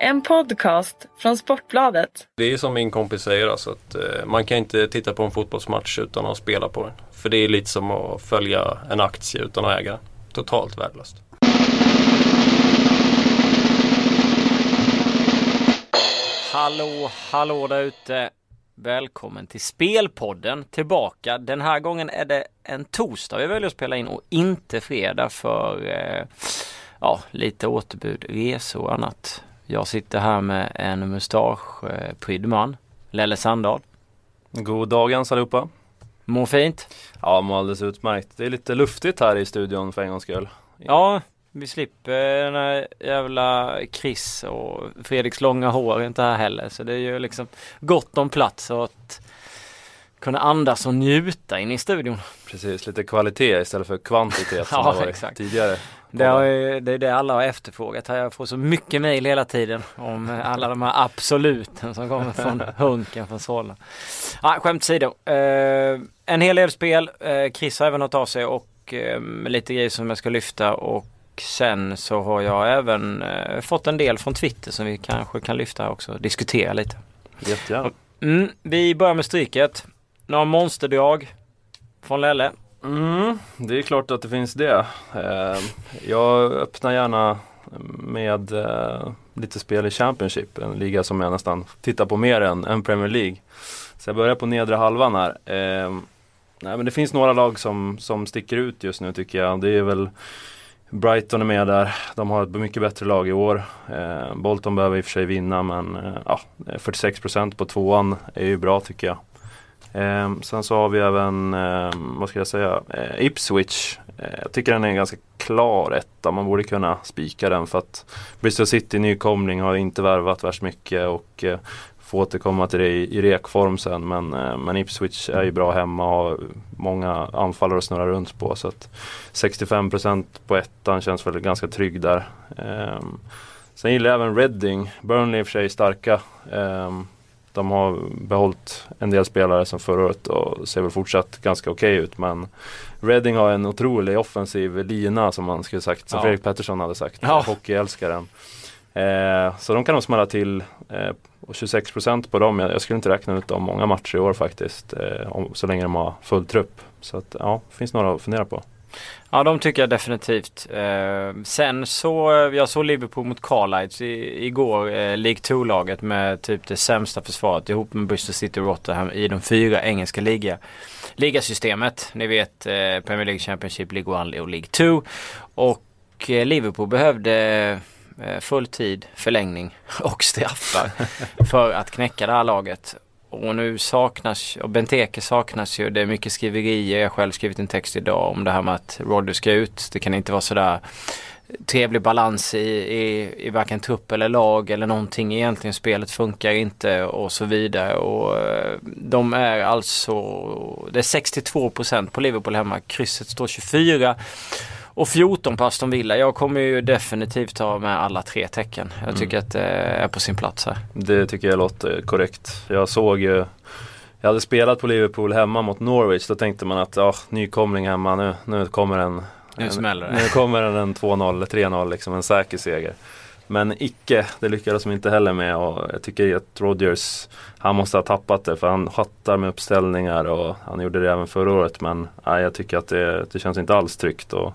En podcast från Sportbladet. Det är som min kompis säger alltså att eh, man kan inte titta på en fotbollsmatch utan att spela på den. För det är lite som att följa en aktie utan att äga. Totalt värdelöst. Hallå, hallå där ute. Välkommen till Spelpodden tillbaka. Den här gången är det en torsdag vi väljer att spela in och inte fredag för eh, ja, lite återbud, resor och annat. Jag sitter här med en mustaschprydd eh, man, Lelle Sandahl. God dagens allihopa. Mår fint? Ja, mår alldeles utmärkt. Det är lite luftigt här i studion för en gångs skull. Ja, vi slipper den här jävla Chris och Fredriks långa hår är inte här heller. Så det är ju liksom gott om plats att kunna andas och njuta in i studion. Precis, lite kvalitet istället för kvantitet som Ja, det var exakt. tidigare. Det, har det är det alla har efterfrågat. Jag får så mycket mejl hela tiden om alla de här absoluten som kommer från Hunken från Solna. Ja, skämt åsido. Eh, en hel del spel. Eh, Chris har även hört av sig och eh, lite grejer som jag ska lyfta och sen så har jag även eh, fått en del från Twitter som vi kanske kan lyfta också och diskutera lite. Jättegärna. Mm, vi börjar med stryket. Några monsterdrag från Lelle. Mm, det är klart att det finns det. Eh, jag öppnar gärna med eh, lite spel i Championship, en liga som jag nästan tittar på mer än, än Premier League. Så jag börjar på nedre halvan här. Eh, nej, men det finns några lag som, som sticker ut just nu tycker jag. Det är väl Brighton är med där. De har ett mycket bättre lag i år. Eh, Bolton behöver i och för sig vinna men eh, ja, eh, 46% på tvåan är ju bra tycker jag. Eh, sen så har vi även, eh, vad ska jag säga, eh, Ipswich. Eh, jag tycker den är en ganska klar etta. Man borde kunna spika den för att Bristol City nykomling har inte värvat värst mycket och eh, får återkomma till det i, i rekform sen. Men, eh, men Ipswich är ju bra hemma och har många anfallare att snurra runt på. Så att 65% på ettan känns väl ganska trygg där. Ehm, sen gillar jag även Reading. Burnley är i och för sig starka. Ehm, de har behållit en del spelare som förra året och ser väl fortsatt ganska okej ut. Men Reading har en otrolig offensiv lina som man skulle sagt, som Ja. Fredrik Pettersson hade sagt. Ja. Hockeyälskaren. Eh, så de kan nog smälla till eh, och 26% på dem. Jag, jag skulle inte räkna ut dem många matcher i år faktiskt. Eh, om, så länge de har full trupp. Så att ja, det finns några att fundera på. Ja de tycker jag definitivt. Eh, sen så, eh, jag såg Liverpool mot Carlisle igår, eh, League 2-laget med typ det sämsta försvaret ihop med Bristol City och Rotterdam i de fyra engelska liga, ligasystemet. Ni vet eh, Premier League Championship, League 1 och League 2. Och eh, Liverpool behövde eh, fulltid, förlängning och straffar för att knäcka det här laget. Och nu saknas, och Benteke saknas ju. Det är mycket skriverier. Jag har själv skrivit en text idag om det här med att Rodder ska ut. Det kan inte vara sådär trevlig balans i, i, i varken trupp eller lag eller någonting egentligen. Spelet funkar inte och så vidare. Och eh, de är alltså, det är 62% på Liverpool hemma. Krysset står 24. Och 14 på Aston Villa. Jag kommer ju definitivt ta med alla tre tecken. Jag tycker att det är på sin plats här. Det tycker jag låter korrekt. Jag såg ju Jag hade spelat på Liverpool hemma mot Norwich. Då tänkte man att ja, nykomling hemma nu, nu kommer en Nu en. Nu kommer den en 2-0, 3-0 liksom en säker seger. Men icke, det lyckades de inte heller med och jag tycker att Rodgers Han måste ha tappat det för han hattar med uppställningar och han gjorde det även förra året men nej, jag tycker att det, det känns inte alls tryggt. Och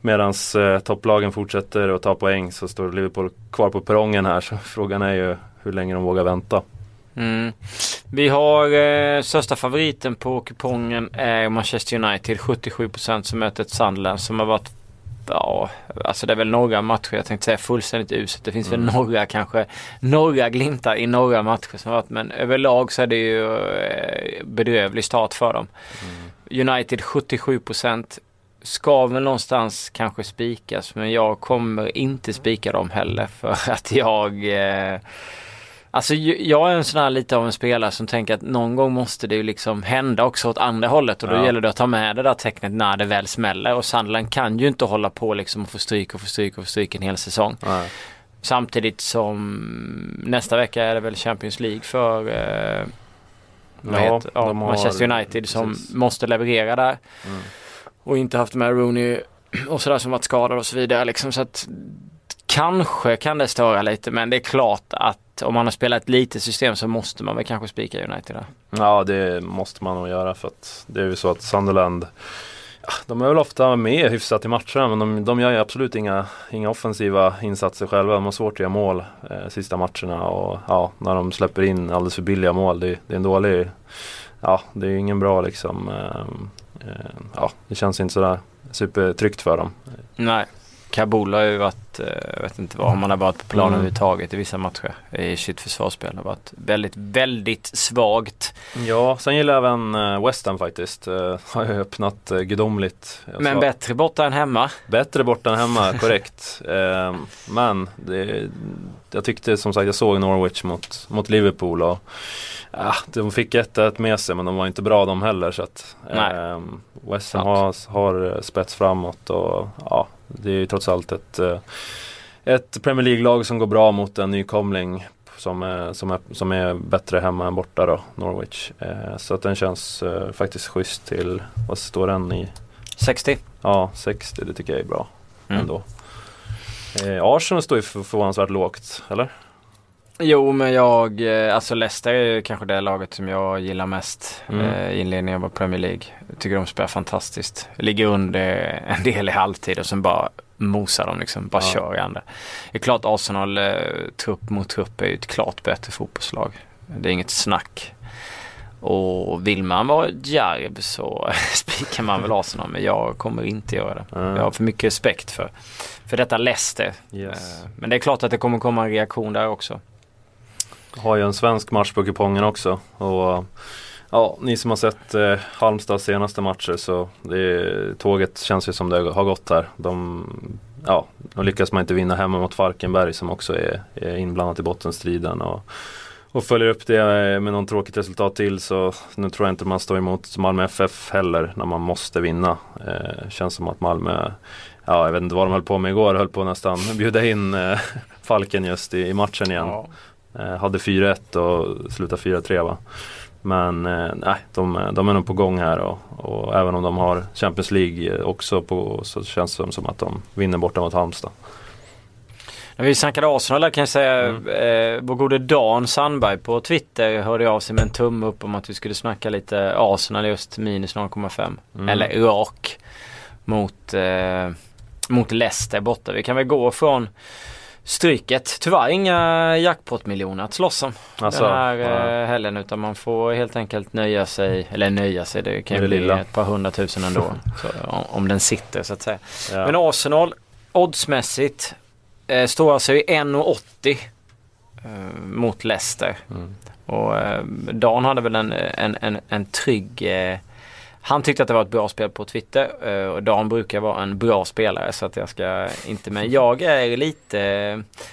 Medans eh, topplagen fortsätter att ta poäng så står Liverpool kvar på perrongen här så frågan är ju hur länge de vågar vänta. Mm. Vi har eh, största favoriten på kupongen är Manchester United 77% som möter ett Sunderland som har varit Ja, alltså det är väl några matcher jag tänkte säga fullständigt uselt. Det finns väl några kanske, några glimtar i några matcher som varit. Men överlag så är det ju eh, bedrövlig start för dem. United 77% ska väl någonstans kanske spikas men jag kommer inte spika dem heller för att jag eh, Alltså jag är en sån här lite av en spelare som tänker att någon gång måste det ju liksom hända också åt andra hållet och då Ja. gäller det att ta med det där tecknet när det väl smäller och Sandland kan ju inte hålla på liksom och få stryk och få stryk och få stryk en hel säsong. Nej. Samtidigt som nästa vecka är det väl Champions League för eh, Ja, ja, har- Manchester United som precis. måste leverera där. Mm. Och inte haft med Rooney och sådär som varit skadad och så vidare liksom. Så att Kanske kan det störa lite men det är klart att om man har spelat lite system så måste man väl kanske spika United där. Ja det måste man nog göra för att det är ju så att Sunderland de är väl ofta med hyfsat i matcherna men de, de gör ju absolut inga, inga offensiva insatser själva. De har svårt att göra mål eh, sista matcherna och ja, när de släpper in alldeles för billiga mål. Det, det är en dålig, ja det är ingen bra liksom, eh, eh, ja det känns inte sådär supertryggt för dem. Nej. Kabul har ju varit, eh, jag vet inte vad, man har varit på planen Mm. överhuvudtaget i vissa matcher i sitt försvarsspel. har varit väldigt, väldigt svagt. Ja, sen gillar jag även eh, West Ham faktiskt. Eh, har ju öppnat gudomligt. Men sa- bättre borta än hemma. Bättre borta än hemma, korrekt. Men det, jag tyckte som sagt, jag såg Norwich mot, mot Liverpool och ja, de fick 1-1 med sig men de var inte bra de heller. Så att, eh, West Ham har, har spets framåt och ja, det är ju trots allt ett, eh, ett Premier League-lag som går bra mot en nykomling som är, som, är, som är bättre hemma än borta då, Norwich. Eh, så att den känns eh, faktiskt schysst till, vad står den i? 60. Ja, 60, det tycker jag är bra Mm. ändå. Eh, Arsenal står ju för- förvånansvärt lågt, eller? Jo men jag, eh, alltså Leicester är kanske det laget som jag gillar mest Mm. eh, inledningen av Premier League. Jag tycker de spelar fantastiskt. Ligger under en del i halvtid och sen bara mosar de liksom, bara Ja. kör i andra. Det är klart Arsenal eh, trupp mot trupp är ju ett klart bättre fotbollslag. Det är inget snack. Och vill man vara djärv så spikar man väl Arsenal men jag kommer inte göra det. Mm. Jag har för mycket respekt för, för detta Leicester. Yes. Eh, Men det är klart att det kommer komma en reaktion där också. Har ju en svensk match på kupongen också. Och ja, ni som har sett eh, Halmstads senaste matcher så det, tåget känns ju som det har gått här. De, ja, då lyckas man inte vinna hemma mot Falkenberg som också är, är inblandat i bottenstriden. Och, och följer upp det eh, med någon tråkigt resultat till så nu tror jag inte man står emot Malmö FF heller när man måste vinna. Eh, känns som att Malmö, ja jag vet inte vad de höll på med igår, höll på att nästan bjuda in eh, Falken just i, i matchen igen. Ja hade 4-1 och slutade 4-3 va. Men eh, nej, de, de är nog på gång här och, och även om de har Champions League också på så känns det som att de vinner borta mot Halmstad. När vi snackade Arsenal kan jag säga, Mm. eh, vår gode Dan Sandberg på Twitter hörde av sig med en tumme upp om att vi skulle snacka lite Arsenal just minus 0,5. Mm. Eller rak mot, eh, mot Leicester borta. Vi kan väl gå från stryket. Tyvärr inga jackpot-miljoner att slåss om Alltså, den här ja. eh, helgen utan man får helt enkelt nöja sig, eller nöja sig, det kan ju Det bli lilla. ett par hundratusen ändå. så, om, om den sitter så att säga. ja. Men Arsenal oddsmässigt eh, står alltså i 1,80 eh, mot Leicester. Mm. Och eh, Dan hade väl en, en, en, en trygg eh, han tyckte att det var ett bra spel på Twitter eh, och Dan brukar vara en bra spelare så att jag ska inte men jag är lite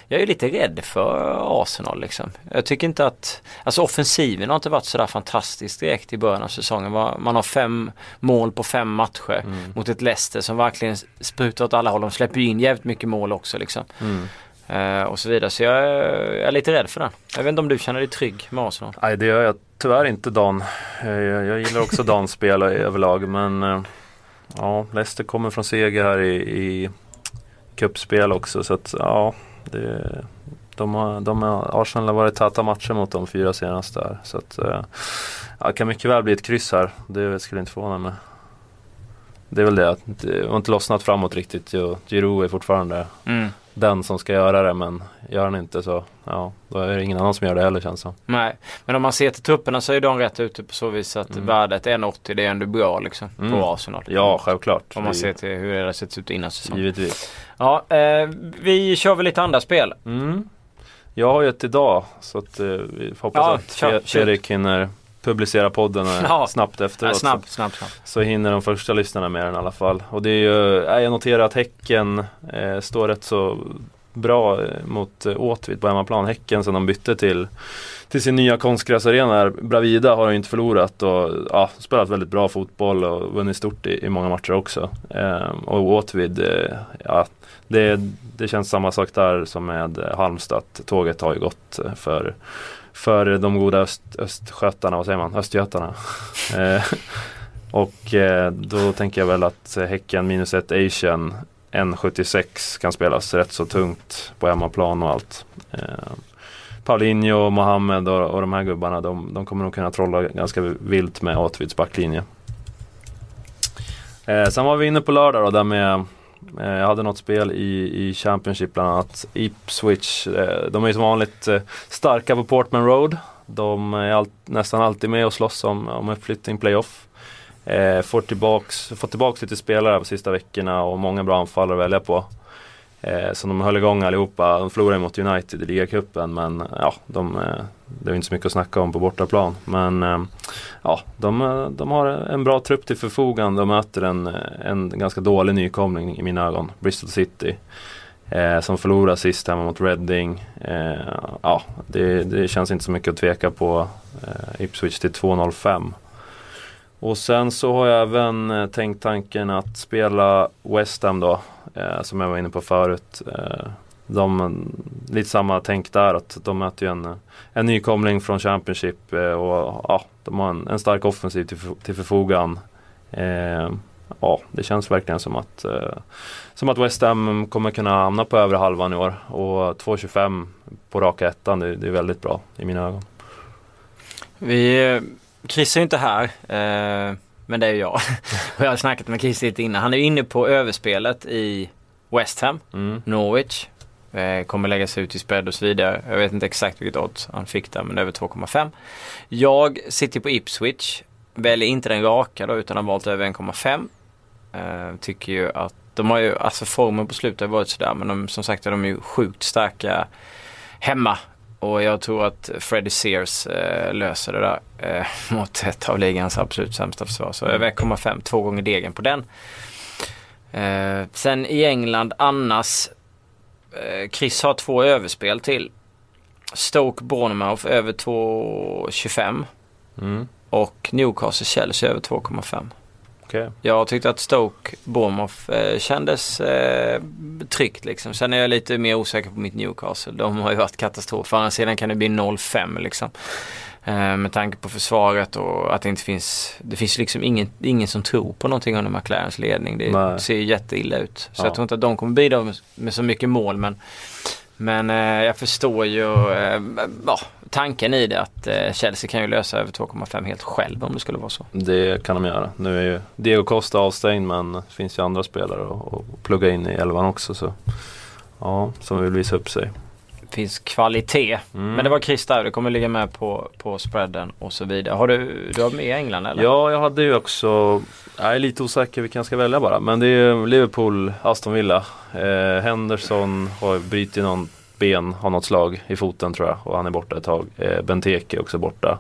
Jag är lite rädd för Arsenal liksom. Jag tycker inte att Alltså offensiven har inte varit sådär fantastisk direkt i början av säsongen. Man har fem mål på fem matcher Mm. mot ett Leicester som verkligen sprutar åt alla håll. De släpper ju in jävligt mycket mål också liksom. Mm. Eh, och så vidare. Så jag, är- lite rädd för den. Jag vet inte om du känner dig trygg med Arsenal? Nej det gör jag tyvärr inte Dan. Eh, Jag, jag gillar också Dans spel överlag men eh, ja, Leicester kommer från seger här i, i cupspel också så att ja, det, de har, de har, Arsenal har varit täta matcher mot de fyra senaste här. Så att ja, det kan mycket väl bli ett kryss här. Det skulle inte förvåna mig. Det är väl det det har inte lossnat framåt riktigt. Giroud är fortfarande Mm. Den som ska göra det men gör han inte så ja, då är det ingen annan som gör det heller känns som. Nej, men om man ser till trupperna så är de rätt ute på så vis att Mm. värdet 1,80 det är ändå bra liksom Mm. på Arsenal. Ja, självklart. Om man Det- ser till hur det har sett ut innan säsongen. Givetvis. Ja, eh, vi kör väl lite andra spel. Mm. Jag har ju ett idag så att eh, vi får hoppas Ja, att. Fredrik hinner publicera podden eh, Ja. snabbt Ja, efteråt. snabb, snabb, snabb. Så hinner de första lyssnarna med den i alla fall. Och det är ju, eh, jag noterar att Häcken eh, står rätt så bra eh, mot Åtvid på hemmaplan. Häcken sen de bytte till, till sin nya konstgräsarena här. Bravida har ju inte förlorat och ja, spelat väldigt bra fotboll och vunnit stort i, i många matcher också. Eh, och Åtvid, eh, ja, det, det känns samma sak där som med Halmstad. Tåget har ju gått för för de goda öst, östgötarna, vad säger man, östgötarna. eh, och eh, då tänker jag väl att Häcken minus ett Asian 1,76 kan spelas rätt så tungt på hemmaplan och allt. Eh, Paulinho, Mohamed och, och de här gubbarna de, de kommer nog kunna trolla ganska vilt med Atvids backlinje. Eh, sen var vi inne på lördag då, där med Eh, jag hade något spel i, i Championship bland annat. Ipswich, eh, de är som vanligt eh, starka på Portman Road. De är all, nästan alltid med och slåss om, om uppflyttning, playoff. Eh, får tillbaks, fått tillbaka lite spelare de sista veckorna och många bra anfallare att välja på. Eh, så de höll igång allihopa. De förlorade mot United i ligacupen men eh, ja, de, eh, det är inte så mycket att snacka om på bortaplan. Men eh, ja, de, eh, de har en bra trupp till förfogande och möter en, en ganska dålig nykomling i mina ögon. Bristol City. Eh, som förlorade sist hemma mot Reading. Eh, ja, det, det, känns inte så mycket att tveka på eh, Ipswich till 2.05. Och sen så har jag även eh, tänkt tanken att spela West Ham då, eh, som jag var inne på förut. Eh, de, lite samma tänk där att de möter ju en, en nykomling från Championship eh, och ja, de har en, en stark offensiv till, till förfogan. Eh, ja, det känns verkligen som att, eh, som att West Ham kommer kunna hamna på övre halvan i år och 2.25 på raka ettan, det, det är väldigt bra i mina ögon. Vi Chris är ju inte här. Eh, men det är ju jag. och jag har snackat med Chris lite innan. Han är ju inne på överspelet i West Ham, mm. Norwich. Eh, kommer läggas ut i spread och så vidare. Jag vet inte exakt vilket odds han fick där men över 2,5. Jag sitter på Ipswich. Väljer inte den raka då utan har valt över 1,5. Eh, tycker ju att de har ju, alltså formen på slutet har varit sådär men de, som sagt de är ju sjukt starka hemma. Och jag tror att Freddie Sears eh, löser det där eh, mot ett av ligans absolut sämsta försvar. Så över 1,5, två gånger degen på den. Eh, sen i England annars, eh, Chris har två överspel till. Stoke Bournemouth över 2,25. Mm. Och Newcastle Chelsea över 2,5. Okay. Jag tyckte att Stoke Bournemouth eh, kändes eh, tryggt liksom. Sen är jag lite mer osäker på mitt Newcastle. De har ju varit katastrof. Å andra sidan kan det bli 0-5 liksom. Eh, med tanke på försvaret och att det inte finns, det finns liksom ingen, ingen som tror på någonting under McLarens ledning. Det Nej. ser jätteilla ut. Så ja. jag tror inte att de kommer bidra med, med så mycket mål men men eh, jag förstår ju eh, ja, tanken i det att eh, Chelsea kan ju lösa över 2,5 helt själv om det skulle vara så. Det kan de göra. Nu är ju Diego Costa avstängd men det finns ju andra spelare att, att plugga in i elvan också. Så, ja, som vill visa upp sig. Finns kvalitet. Mm. Men det var Chris där, det kommer ligga med på, på spreaden och så vidare. Har du, du har med England eller? Ja, jag hade ju också, jag är lite osäker vilken jag ska välja bara. Men det är Liverpool, Aston Villa. Eh, Henderson har brutit någon ben har något slag i foten tror jag och han är borta ett tag. Eh, Benteke är också borta.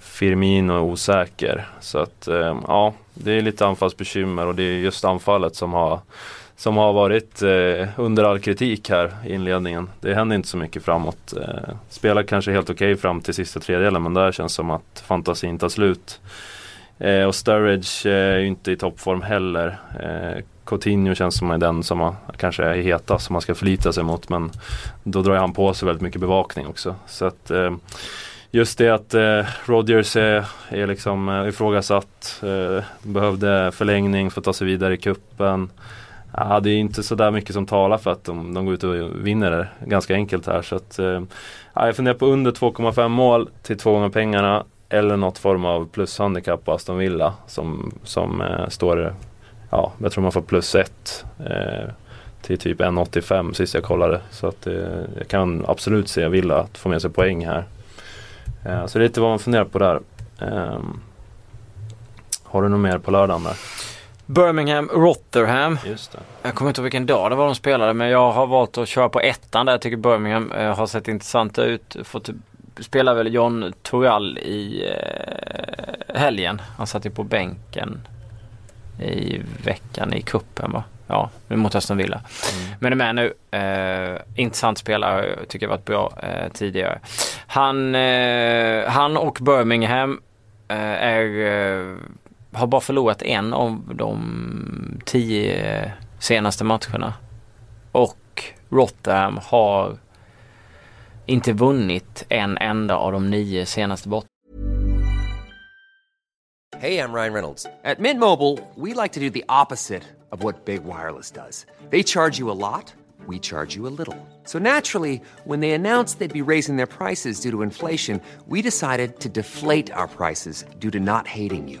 Firmino är osäker. Så att eh, ja, det är lite anfallsbekymmer och det är just anfallet som har som har varit eh, under all kritik här i inledningen. Det händer inte så mycket framåt. Eh, spelar kanske helt okej okay fram till sista tredjedelen men där känns som att fantasin tar slut. Eh, och Sturridge eh, är ju inte i toppform heller. Eh, Coutinho känns som den som man, kanske är heta som man ska förlita sig mot men då drar han på sig väldigt mycket bevakning också. Så att eh, Just det att eh, Rodgers är, är liksom eh, ifrågasatt. Eh, behövde förlängning för att ta sig vidare i kuppen. Ja, det är inte sådär mycket som talar för att de, de går ut och vinner det ganska enkelt här. Så att, eh, ja, jag funderar på under 2,5 mål till två gånger pengarna. Eller något form av plushandikapp på Aston Villa som, som eh, står ja, jag tror man får plus 1 eh, till typ 1,85 sist jag kollade. Så att eh, jag kan absolut se Villa att få med sig poäng här. Eh, så det är lite vad man funderar på där. Ehm, har du något mer på lördagen där? Birmingham, Rotherham. Just det. Jag kommer inte ihåg vilken dag det var de spelade men jag har valt att köra på ettan där. Jag tycker Birmingham eh, har sett intressanta ut. Fått spela väl John Torall i eh, helgen. Han satt ju på bänken i veckan i kuppen va? Ja, mot Aston Villa. Mm. Men är med nu. Eh, intressant spelare, tycker jag varit bra eh, tidigare. Han, eh, han och Birmingham eh, är, eh, har bara förlorat en av de tio eh, senaste matcherna. Och Rotterdam har inte vunnit en enda av de nio senaste bort Hej, jag Ryan Reynolds. På Mint Mobile, we like to do the opposite of what Big Wireless does. They charge you a lot, we charge you a little. So naturally, when they announced they'd be raising their prices due to inflation, we decided to deflate our prices due to not hating you.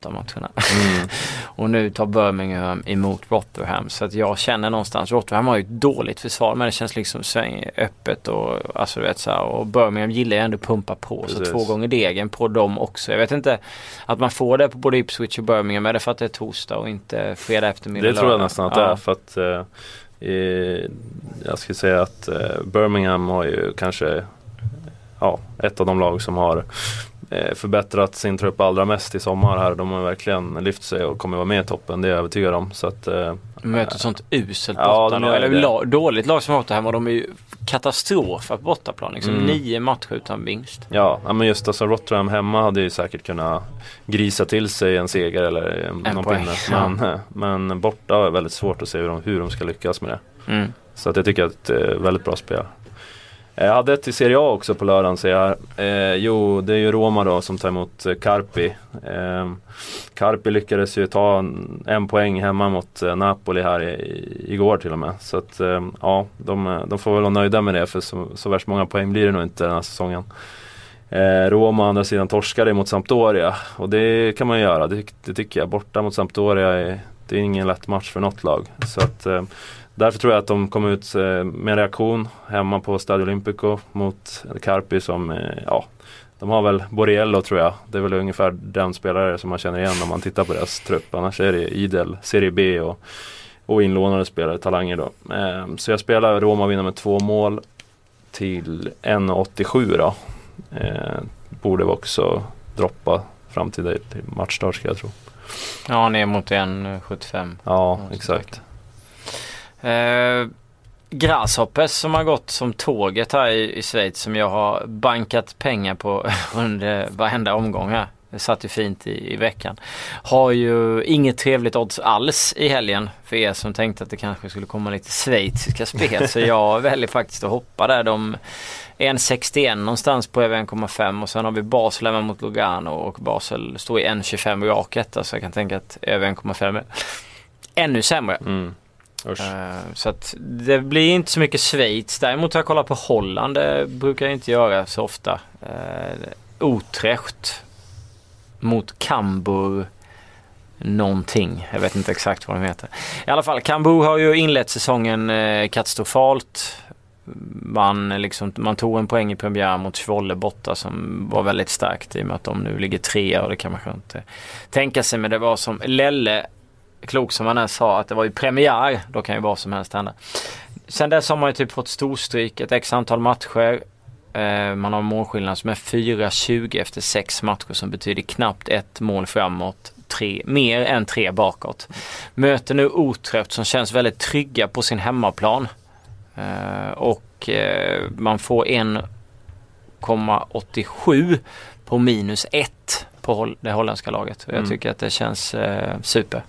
de matcherna. Mm. och nu tar Birmingham emot Rotherham. Så att jag känner någonstans, Rotherham har ju ett dåligt försvar men det känns liksom öppet och alltså du vet så här, Och Birmingham gillar ju ändå pumpa på. Precis. Så två gånger degen på dem också. Jag vet inte att man får det på både Ipswich och Birmingham. Är det för att det är torsdag och inte fredag eftermiddag? Det tror jag nästan att det är. För att eh, jag skulle säga att eh, Birmingham har ju kanske ja, ett av de lag som har förbättrat sin trupp allra mest i sommar här. De har verkligen lyft sig och kommer vara med i toppen, det är jag övertygad om. Så att, eh, möter ett sånt uselt bortalag, ja, eller la, dåligt lag som Rotherham och de är ju katastrof på bortaplan. Liksom mm. Nio matcher utan vinst. Ja, men just alltså Rotterdam hemma hade ju säkert kunnat grisa till sig en seger eller en, någon pinne. Men, men borta är väldigt svårt att se hur de, hur de ska lyckas med det. Mm. Så att jag tycker att det är ett väldigt bra spel. Eh, jag hade ett i Serie A också på lördagen ser jag. Eh, jo, det är ju Roma då som tar emot eh, Carpi. Eh, Carpi lyckades ju ta en, en poäng hemma mot eh, Napoli här i, igår till och med. Så att eh, ja, de, de, får väl vara nöjda med det för så, så värst många poäng blir det nog inte den här säsongen. Roma å andra sidan torskade mot Sampdoria och det kan man ju göra, det, det tycker jag. Borta mot Sampdoria, är, det är ingen lätt match för något lag. Så att Därför tror jag att de kom ut eh, med en reaktion hemma på Stadio Olimpico mot Carpi som, eh, ja, de har väl Borriello tror jag. Det är väl ungefär den spelare som man känner igen om man tittar på deras trupp. Annars är det idel Serie B och, och inlånade spelare, talanger då. Eh, så jag spelar Roma vinner med två mål till 1,87 då. borde vi också droppa fram till matchstart ska jag tro. Ja, ner mot 1,75. Ja, exakt. Eh, Grasshoppers som har gått som tåget här i, i Schweiz som jag har bankat pengar på under varenda omgång här. Det satt ju fint i, i veckan. Har ju inget trevligt odds alls i helgen för er som tänkte att det kanske skulle komma lite schweiziska spel. så jag väljer faktiskt att hoppa där. De 1,61 någonstans på över 1,5 och sen har vi Basel hemma mot Lugano och Basel står i 1,25 rak etta så jag kan tänka att över 1,5 är ännu sämre. Mm. Uh, så att det blir inte så mycket Schweiz. Däremot har jag kollat på Holland. Det brukar jag inte göra så ofta. Uh, Utrecht mot Cambuur någonting. Jag vet inte exakt vad de heter. I alla fall, Cambuur har ju inlett säsongen eh, katastrofalt. Man, liksom, man tog en poäng i premiär mot Svolle borta som var väldigt starkt i och med att de nu ligger trea och det kan man kanske inte tänka sig. Men det var som Lelle klok som han är sa att det var ju premiär. Då kan ju vad som helst hända. Sen dess har man ju typ fått storstryk ett x antal matcher. Eh, man har målskillnad som är 4-20 efter sex matcher som betyder knappt ett mål framåt. Tre, mer än tre bakåt. Möter nu Utrecht som känns väldigt trygga på sin hemmaplan. Eh, och eh, man får 1,87 på minus 1 på det holländska laget. Och jag mm. tycker att det känns super.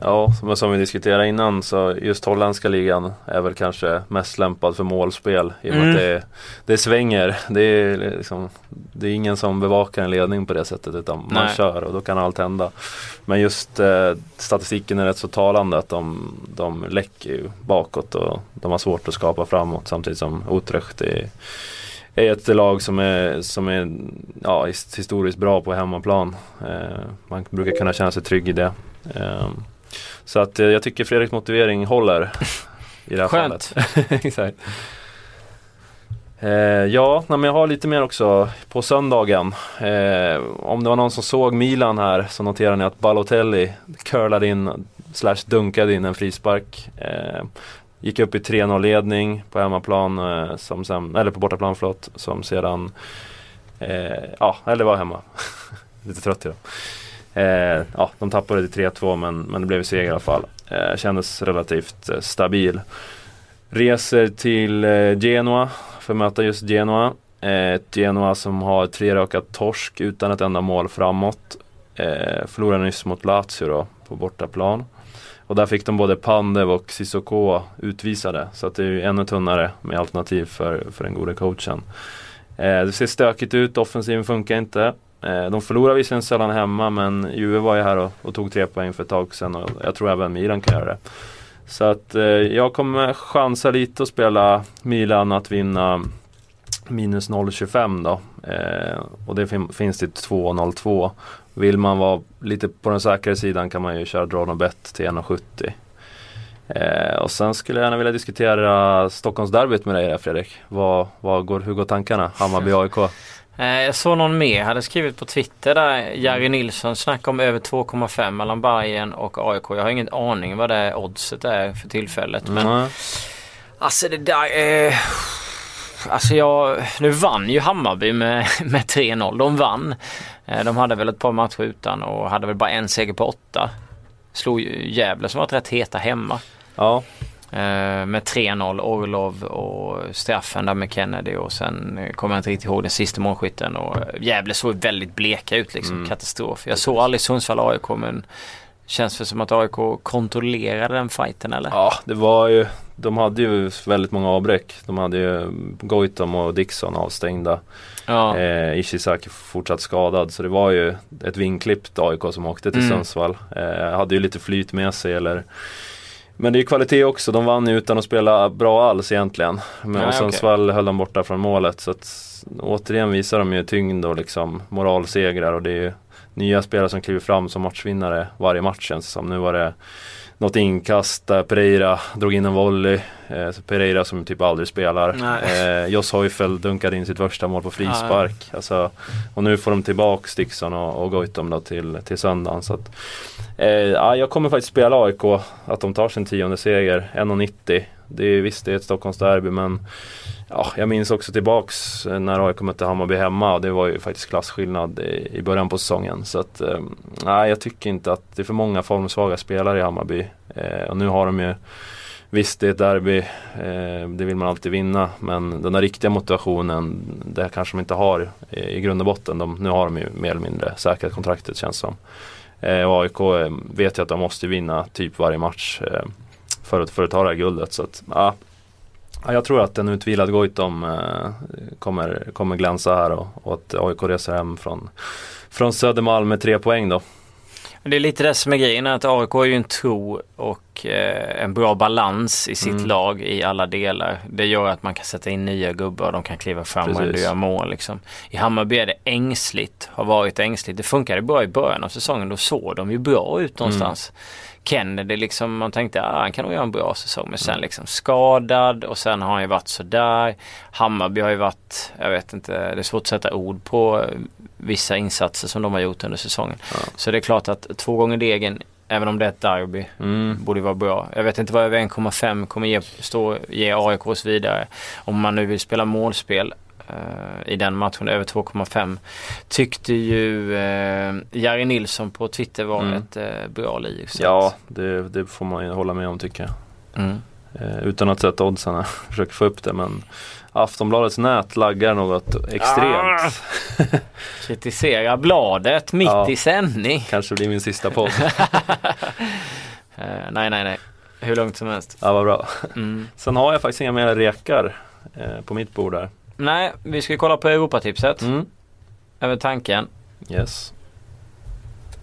Ja, som, som vi diskuterade innan så just holländska ligan är väl kanske mest lämpad för målspel i och med mm. att det, det svänger. Det är, liksom, det är ingen som bevakar en ledning på det sättet utan Nej. man kör och då kan allt hända. Men just eh, statistiken är rätt så talande att de, de läcker ju bakåt och de har svårt att skapa framåt samtidigt som Utrecht är är ett lag som är, som är ja, historiskt bra på hemmaplan. Eh, man brukar kunna känna sig trygg i det. Eh, så att eh, jag tycker Fredriks motivering håller i det här Skönt. fallet. Exakt. Eh, ja, men jag har lite mer också på söndagen. Eh, om det var någon som såg Milan här så noterar ni att Balotelli curlade in slash dunkade in en frispark. Eh, gick upp i 3-0 ledning på hemmaplan, eh, som sen, eller på bortaplan förlåt, som sedan, eh, ja, eller var hemma. lite trött idag. Eh, ja, de tappade till 3-2 men, men det blev seger i alla fall. Eh, kändes relativt eh, stabil. Reser till eh, Genoa för att möta just Genoa. Eh, ett Genoa som har tre raka torsk utan ett enda mål framåt. Eh, förlorade nyss mot Lazio då, på bortaplan. Och där fick de både Pandev och Sissoko utvisade. Så att det är ju ännu tunnare med alternativ för, för den gode coachen. Eh, det ser stökigt ut, offensiven funkar inte. Eh, de förlorar visserligen sällan hemma men Juve var ju här och, och, tog tre poäng för ett tag sedan och jag tror även Milan kan göra det. Så att eh, jag kommer chansa lite och spela Milan att vinna minus 0,25 då. Eh, och det fin finns till 2,02. Vill man vara lite på den säkrare sidan kan man ju köra draw bet till 1,70. Eh, och sen skulle jag gärna vilja diskutera Stockholmsderbyt med dig där Fredrik. Vad, vad går, hur går tankarna? Hammarby-AIK? Eh, jag såg någon mer hade skrivit på Twitter där Jari Nilsson snackade om över 2,5 mellan Bayern och AIK. Jag har ingen aning vad det oddset är för tillfället. Men mm. Alltså det där eh, Alltså jag, nu vann ju Hammarby med, med 3-0. De vann. Eh, de hade väl ett par matcher utan och hade väl bara en seger på åtta. Slog ju Gävle som var rätt heta hemma. Ja. Eh, med 3-0 Orlov och straffen där med Kennedy och sen eh, kommer jag inte riktigt ihåg den sista målskytten och Gävle såg väldigt bleka ut liksom. Mm. Katastrof. Jag såg aldrig Sundsvall AIK men Känns det som att AIK kontrollerade den fighten eller? Ja, det var ju De hade ju väldigt många avbräck. De hade ju Goitom och Dixon avstängda. Ja. Eh, Ishizaki fortsatt skadad så det var ju ett vinklippt AIK som åkte till mm. Sundsvall. Eh, hade ju lite flyt med sig eller men det är kvalitet också. De vann ju utan att spela bra alls egentligen. Men ja, och Sundsvall okay. höll dem borta från målet. Så att, återigen visar de ju tyngd och liksom moralsegrar och det är ju nya spelare som kliver fram som matchvinnare varje match känns det som. Nu var det något inkast där Pereira drog in en volley. Eh, Pereira som typ aldrig spelar. Eh, Joss Heufel dunkade in sitt första mål på frispark. Alltså, och nu får de tillbaka Dixon och, och Goitom då till, till söndagen. Så att, eh, ja, jag kommer faktiskt spela AIK, att de tar sin tionde seger, 1,90. Det är, visst det är ett Stockholmsderby men ja, jag minns också tillbaks eh, när AIK mötte Hammarby hemma och det var ju faktiskt klasskillnad i, början på säsongen. Så att, eh, nej, jag tycker inte att det är för många formsvaga spelare i Hammarby. Eh, och nu har de ju Visst det är ett derby, det vill man alltid vinna men den där riktiga motivationen det kanske de inte har i, grund och botten. De, nu har de ju mer eller mindre säkrat kontraktet känns som. Och AIK vet ju att de måste vinna typ varje match för, att, för att ta det här guldet. Så att, ja, Ja, jag tror att en utvilad Goitom eh, kommer, kommer glänsa här och, och att AIK reser hem från, från Södermalm med tre poäng då. Det är lite det som är grejen att AIK har ju en tro och eh, en bra balans i sitt mm. lag i alla delar. Det gör att man kan sätta in nya gubbar och de kan kliva fram Precis. och ändå göra mål. Liksom. I Hammarby är det ängsligt, har varit ängsligt. Det funkade bra i början av säsongen, då såg de ju bra ut någonstans. Mm. Kennedy liksom, man tänkte att ah, han kan nog göra en bra säsong. Men sen mm. liksom skadad och sen har han ju varit sådär. Hammarby har ju varit, jag vet inte, det är svårt att sätta ord på vissa insatser som de har gjort under säsongen. Ja. Så det är klart att två gånger degen Även om det är ett derby. Mm. Borde vara bra. Jag vet inte vad över 1,5 kommer ge, stå, ge AIK och så vidare. Om man nu vill spela målspel i den matchen, över 2,5. Tyckte ju eh, Jari Nilsson på Twitter var mm. ett eh, bra liv. Ja, det, det, får man ju hålla med om tycker jag. Mm. Eh, utan att sätta oddsen, försöker få upp det men Aftonbladets nät laggar något extremt. Ah! Kritisera bladet mitt ja, i sändning. Kanske blir min sista podd. uh, nej, nej, nej. Hur långt som helst. Ja, vad bra. Mm. Sen har jag faktiskt inga mer rekar eh, på mitt bord där. Nej, vi ska kolla på Europatipset. Mm. Över tanken. Yes.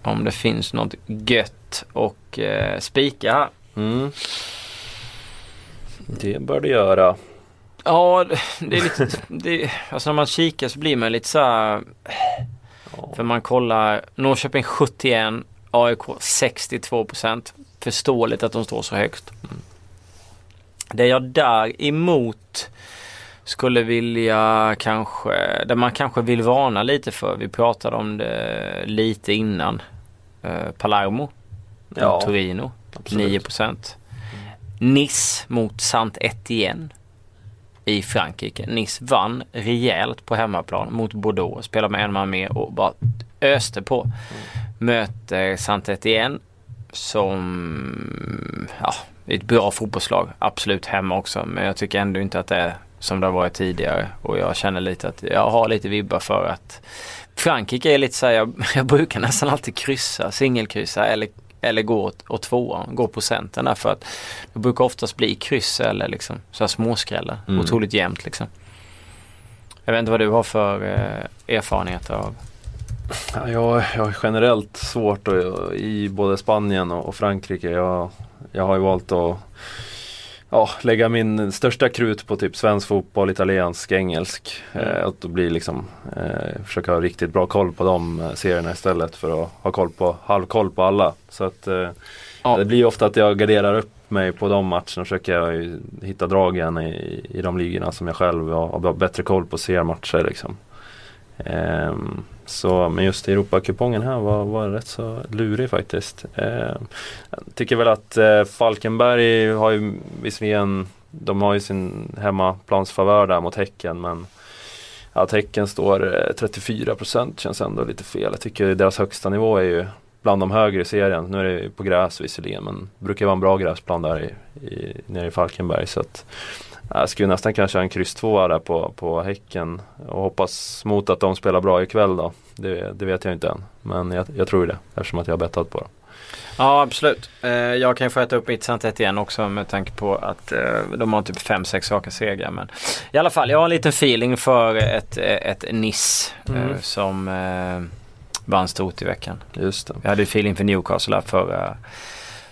Om det finns något gött och eh, spika här. Mm. Det bör det göra. Ja, det är lite, det, alltså när man kikar så blir man lite så här, För man kollar Norrköping 71, AIK 62%. Förståeligt att de står så högt. Mm. Det jag däremot skulle vilja kanske, där man kanske vill varna lite för. Vi pratade om det lite innan. Eh, Palermo. Ja, Torino. Absolut. 9%. Mm. Nice mot Saint Etienne i Frankrike. Nice vann rejält på hemmaplan mot Bordeaux. Spelade med en man mer och bara öste på. Mm. Möter Saint Etienne som ja, ett bra fotbollslag. Absolut hemma också. Men jag tycker ändå inte att det är som det har varit tidigare. Och jag känner lite att jag har lite vibbar för att Frankrike är lite så här, jag, jag brukar nästan alltid kryssa, singelkryssa eller, eller gå åt, åt tvåan, gå procenten där för att det brukar oftast bli kryss eller liksom så här småskrällar. Mm. Otroligt jämnt liksom. Jag vet inte vad du har för eh, erfarenheter av Ja, jag, jag har generellt svårt att, i både Spanien och, och Frankrike. Jag, jag har ju valt att ja, lägga min största krut på typ svensk fotboll, italiensk, engelsk. Mm. Eh, att då blir liksom, eh, försöka ha riktigt bra koll på de eh, serierna istället för att ha koll på, halvkoll på alla. Så att eh, Ja. det blir ofta att jag garderar upp mig på de matcherna och försöker hitta dragen i, i de ligorna som jag själv har, har bättre koll på seriematcher liksom. Um, så, men just Europakupongen här var, var rätt så lurig faktiskt. Uh, jag tycker väl att uh, Falkenberg har ju visserligen, de har ju sin hemmaplansfavör där mot Häcken men att Häcken står eh, 34% känns ändå lite fel. Jag tycker deras högsta nivå är ju bland de högre i serien. Nu är det på gräs visserligen men det brukar vara en bra gräsplan där i, i, nere i Falkenberg. Så att, jag skulle nästan kanske köra en kryss tvåa där på, på Häcken och hoppas mot att de spelar bra ikväll då. Det, det vet jag inte än. Men jag, jag tror det eftersom att jag har bettat på dem. Ja absolut. Eh, jag kan få äta upp mitt Santet igen också med tanke på att eh, de har typ 5-6 raka segrar. Men i alla fall, jag har en liten feeling för ett, ett Nice eh, Mm. som vann stort i veckan. Just det. Jag hade ju feeling för Newcastle förra,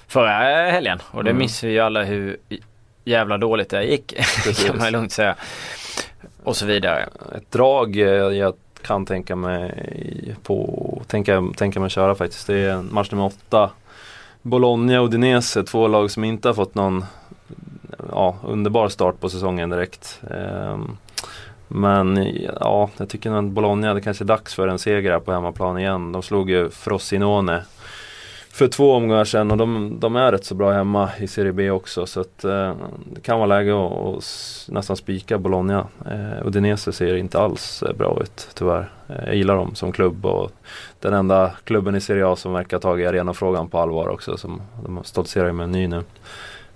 förra helgen och det Mm. missar ju alla hur jävla dåligt det gick. Precis. kan man lugnt säga. Och så vidare. Ett drag eh, jag kan tänka mig på, tänka, tänka mig köra faktiskt. Det är match nummer åtta. Bologna och Udinese, två lag som inte har fått någon ja, underbar start på säsongen direkt. Ehm, men ja, jag tycker nog att Bologna, det kanske är dags för en seger här på hemmaplan igen. De slog ju Frosinone för två omgångar sedan och de, de är rätt så bra hemma i Serie B också. Så att, eh, det kan vara läge att, att nästan spika Bologna. Eh, Udinese ser inte alls eh, bra ut tyvärr. Eh, jag gillar dem som klubb och den enda klubben i Serie A som verkar ha tagit arenafrågan på allvar också. Som, de stoltserar ju med en ny nu.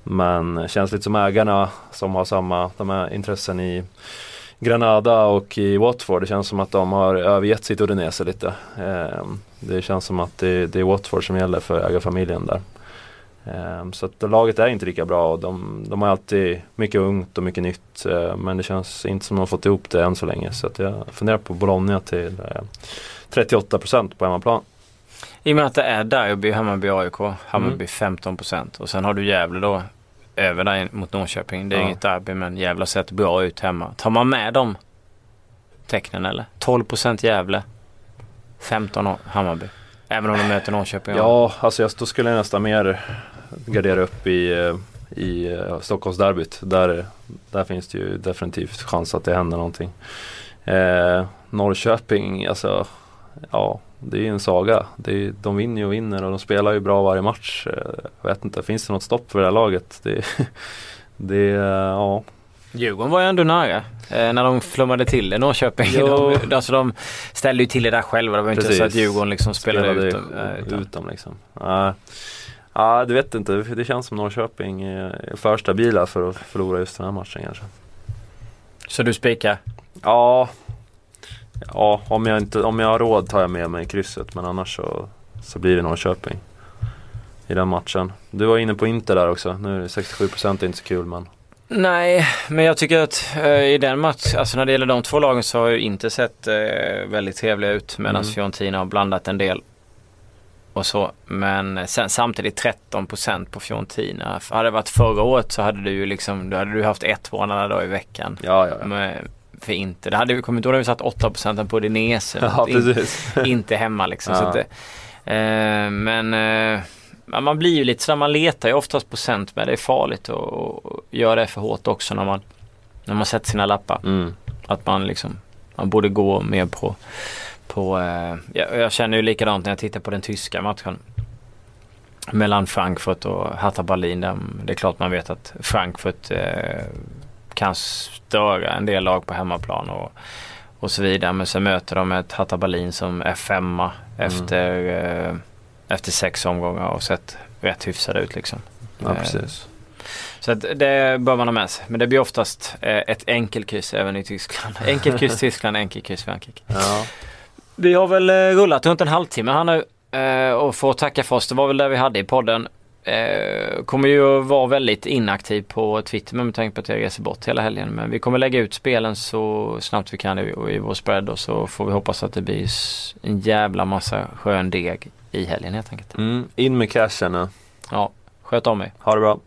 Men eh, känns lite som ägarna som har samma de här intressen i Granada och i Watford. Det känns som att de har övergett sitt Udinese lite. Eh, det känns som att det, det är Watford som gäller för ägarfamiljen där. Eh, så att laget är inte lika bra. och De, de har alltid mycket ungt och mycket nytt. Eh, men det känns inte som att de har fått ihop det än så länge. Så att jag funderar på Bologna till eh, 38% på hemmaplan. I och med att det är Derby, Hammarby, AIK. Hammarby 15% och sen har du Gävle då över där mot Norrköping. Det är Ja. inget derby men Gävle har sett bra ut hemma. Tar man med de tecknen eller? 12% Gävle, 15 Hammarby. Även om de möter Norrköping. Ja, alltså jag, då skulle jag nästan mer gardera upp i, eh, i uh, Stockholmsderbyt. Där, där finns det ju definitivt chans att det händer någonting. Eh, Norrköping, alltså ja, det är ju en saga. Är, de vinner ju och vinner och de spelar ju bra varje match. Eh, Jag vet inte, finns det något stopp för det här laget? Det, det ja. Djurgården var ju ändå nära eh, när de flummade till det Norrköping. De, alltså de ställde ju till det där själva. Det var ju inte Precis. så att Djurgården liksom spelade, spelade ut dem. eh, utan- ut dem liksom. Ja, ja, du vet inte. Det känns som Norrköping är för stabila för att förlora just den här matchen kanske. Så du spikar? Ja, ja om, jag inte, om jag har råd tar jag med mig krysset men annars så, så blir det Norrköping i den matchen. Du var inne på Inter där också. Nu är det 67% inte så kul men Nej, men jag tycker att eh, i den matchen, alltså när det gäller de två lagen så har ju inte sett eh, väldigt trevliga ut medan Mm. Fiorentina har blandat en del. Och så, men sen samtidigt 13% på Fiorentina. Hade det varit förra året så hade du ju liksom, då hade du haft ett varannan dag i veckan. ja, ja, ja. Med, för inte, det hade vi kommit ihåg när vi satt 8% på Dinese. Ja, In- precis. inte hemma liksom. Så Ja. det, eh, men eh, man blir ju lite sådär, man letar ju oftast på cent med det är farligt att att göra det för hårt också när man, när man sätter sina lappar. Mm. Att man liksom, man borde gå mer på, på eh, jag, jag känner ju likadant när jag tittar på den tyska matchen. Mellan Frankfurt och Hertha Berlin. Där, det är klart man vet att Frankfurt eh, kan störa en del lag på hemmaplan och, och så vidare. Men sen möter de ett Hertha Berlin som är femma efter, eh, efter sex omgångar och sett rätt hyfsade ut liksom. Ja, Eh, precis. Så att det bör man ha med sig. Men det blir oftast eh, ett enkelkryss även i Tyskland. Enkelkryss Tyskland, enkelkryss Frankrike. Ja. Vi har väl eh, rullat runt en halvtimme här nu eh, och får tacka för oss. Det var väl det vi hade i podden. Eh, kommer ju att vara väldigt inaktiv på Twitter med tanke på att jag reser bort hela helgen. Men vi kommer lägga ut spelen så snabbt vi kan i, i vår spread och så får vi hoppas att det blir en jävla massa skön deg i helgen helt enkelt. Mm, in med cashen nu. Ja, sköt om mig. Ha det bra.